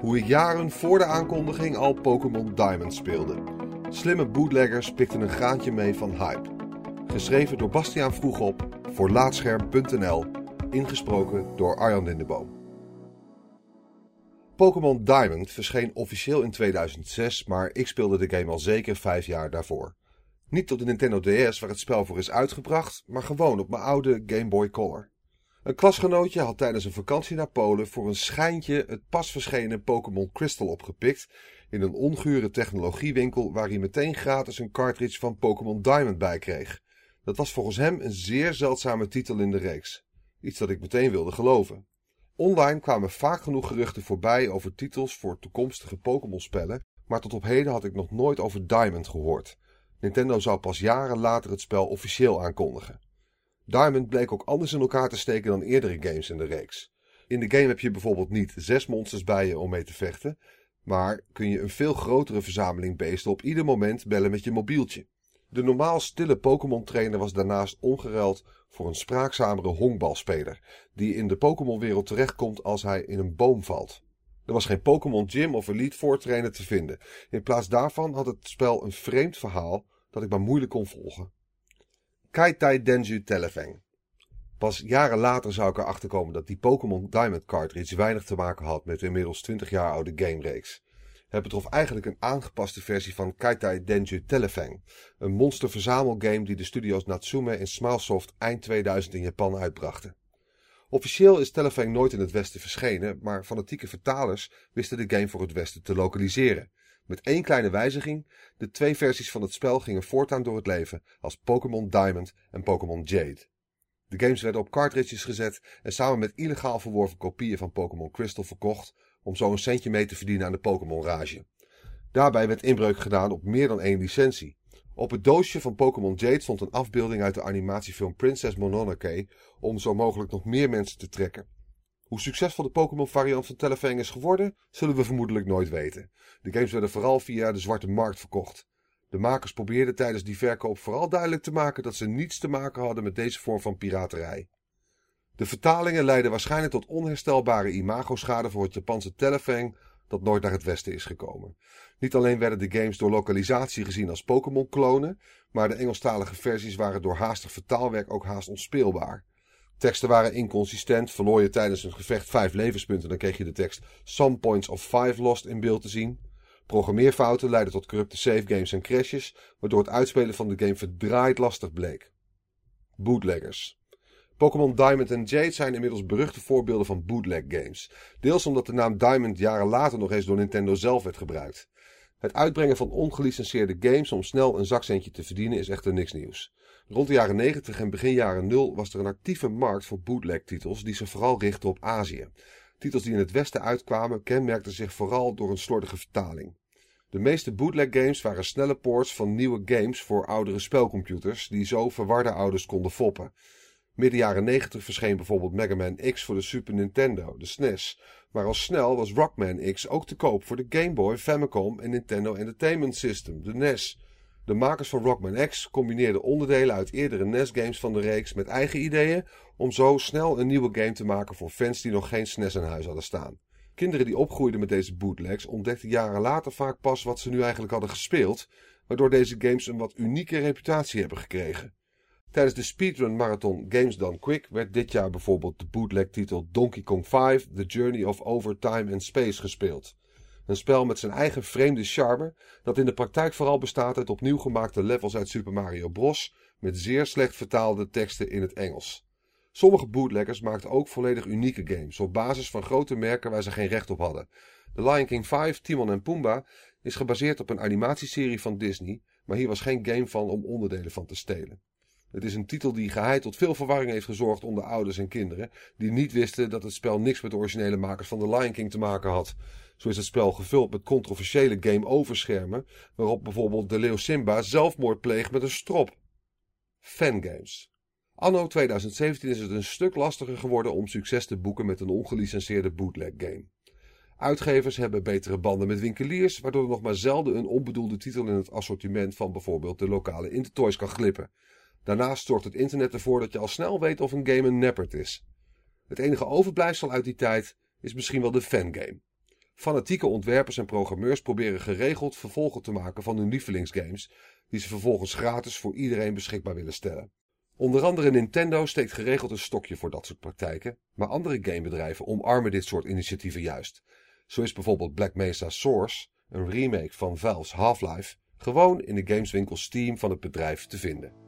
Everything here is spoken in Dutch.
Hoe ik jaren voor de aankondiging al Pokémon Diamond speelde. Slimme bootleggers pikten een graantje mee van hype. Geschreven door Bastiaan Vroegop voor Laatscherm.nl. Ingesproken door Arjan Lindeboom. Pokémon Diamond verscheen officieel in 2006, maar ik speelde de game al zeker vijf jaar daarvoor. Niet op de Nintendo DS waar het spel voor is uitgebracht, maar gewoon op mijn oude Game Boy Color. Een klasgenootje had tijdens een vakantie naar Polen voor een schijntje het pas verschenen Pokémon Crystal opgepikt in een ongure technologiewinkel waar hij meteen gratis een cartridge van Pokémon Diamond bij kreeg. Dat was volgens hem een zeer zeldzame titel in de reeks. Iets dat ik meteen wilde geloven. Online kwamen vaak genoeg geruchten voorbij over titels voor toekomstige Pokémon-spellen, maar tot op heden had ik nog nooit over Diamond gehoord. Nintendo zou pas jaren later het spel officieel aankondigen. Diamond bleek ook anders in elkaar te steken dan eerdere games in de reeks. In de game heb je bijvoorbeeld niet zes monsters bij je om mee te vechten, maar kun je een veel grotere verzameling beesten op ieder moment bellen met je mobieltje. De normaal stille Pokémon trainer was daarnaast ongeruild voor een spraakzamere honkbalspeler, die in de Pokémon-wereld terechtkomt als hij in een boom valt. Er was geen Pokémon Gym of Elite Four trainer te vinden. In plaats daarvan had het spel een vreemd verhaal dat ik maar moeilijk kon volgen. Kaitai Denju Telefang. Pas jaren later zou ik erachter komen dat die Pokémon Diamond cartridge weinig te maken had met de inmiddels 20 jaar oude gamereeks. Het betrof eigenlijk een aangepaste versie van Kaitai Denju Telefang, een monster-verzamelgame die de studio's Natsume en Smilesoft eind 2000 in Japan uitbrachten. Officieel is Telefang nooit in het Westen verschenen, maar fanatieke vertalers wisten de game voor het Westen te lokaliseren. Met één kleine wijziging: de twee versies van het spel gingen voortaan door het leven als Pokémon Diamond en Pokémon Jade. De games werden op cartridges gezet en samen met illegaal verworven kopieën van Pokémon Crystal verkocht om zo een centje mee te verdienen aan de Pokémon rage. Daarbij werd inbreuk gedaan op meer dan één licentie. Op het doosje van Pokémon Jade stond een afbeelding uit de animatiefilm Princess Mononoke om zo mogelijk nog meer mensen te trekken. Hoe succesvol de Pokémon variant van Telefang is geworden, zullen we vermoedelijk nooit weten. De games werden vooral via de zwarte markt verkocht. De makers probeerden tijdens die verkoop vooral duidelijk te maken dat ze niets te maken hadden met deze vorm van piraterij. De vertalingen leidden waarschijnlijk tot onherstelbare imagoschade voor het Japanse Telefang dat nooit naar het westen is gekomen. Niet alleen werden de games door lokalisatie gezien als Pokémon-klonen, maar de Engelstalige versies waren door haastig vertaalwerk ook haast onspeelbaar. Teksten waren inconsistent, verloor je tijdens een gevecht vijf levenspunten, dan kreeg je de tekst Some Points of Five Lost in beeld te zien. Programmeerfouten leidden tot corrupte savegames en crashes, waardoor het uitspelen van de game verdraaid lastig bleek. Bootleggers. Pokémon Diamond en Jade zijn inmiddels beruchte voorbeelden van bootleg games. Deels omdat de naam Diamond jaren later nog eens door Nintendo zelf werd gebruikt. Het uitbrengen van ongelicenseerde games om snel een zakcentje te verdienen is echter niks nieuws. Rond de jaren 90 en begin jaren 0 was er een actieve markt voor bootleg-titels die zich vooral richtten op Azië. Titels die in het Westen uitkwamen kenmerkten zich vooral door een slordige vertaling. De meeste bootleg games waren snelle ports van nieuwe games voor oudere spelcomputers die zo verwarde ouders konden foppen. Midden jaren 90 verscheen bijvoorbeeld Mega Man X voor de Super Nintendo, de SNES, maar al snel was Rockman X ook te koop voor de Game Boy, Famicom en Nintendo Entertainment System, de NES. De makers van Rockman X combineerden onderdelen uit eerdere NES-games van de reeks met eigen ideeën om zo snel een nieuwe game te maken voor fans die nog geen SNES in huis hadden staan. Kinderen die opgroeiden met deze bootlegs ontdekten jaren later vaak pas wat ze nu eigenlijk hadden gespeeld, waardoor deze games een wat unieke reputatie hebben gekregen. Tijdens de speedrun marathon Games Done Quick werd dit jaar bijvoorbeeld de bootleg-titel Donkey Kong 5 The Journey of Over Time and Space gespeeld. Een spel met zijn eigen vreemde charme, dat in de praktijk vooral bestaat uit opnieuw gemaakte levels uit Super Mario Bros. met zeer slecht vertaalde teksten in het Engels. Sommige bootleggers maakten ook volledig unieke games op basis van grote merken waar ze geen recht op hadden. The Lion King 5 Timon en Pumbaa is gebaseerd op een animatieserie van Disney, maar hier was geen game van om onderdelen van te stelen. Het is een titel die geheid tot veel verwarring heeft gezorgd onder ouders en kinderen, die niet wisten dat het spel niks met de originele makers van The Lion King te maken had. Zo is het spel gevuld met controversiële game-over schermen, waarop bijvoorbeeld de leeuw Simba zelfmoord pleegt met een strop. Fangames. Anno 2017 is het een stuk lastiger geworden om succes te boeken met een ongelicenseerde bootleg game. Uitgevers hebben betere banden met winkeliers, waardoor er nog maar zelden een onbedoelde titel in het assortiment van bijvoorbeeld de lokale Intertoys kan glippen. Daarnaast zorgt het internet ervoor dat je al snel weet of een game een neppert is. Het enige overblijfsel uit die tijd is misschien wel de fangame. Fanatieke ontwerpers en programmeurs proberen geregeld vervolgen te maken van hun lievelingsgames, die ze vervolgens gratis voor iedereen beschikbaar willen stellen. Onder andere Nintendo steekt geregeld een stokje voor dat soort praktijken, maar andere gamebedrijven omarmen dit soort initiatieven juist. Zo is bijvoorbeeld Black Mesa Source, een remake van Valve's Half-Life, gewoon in de gameswinkel Steam van het bedrijf te vinden.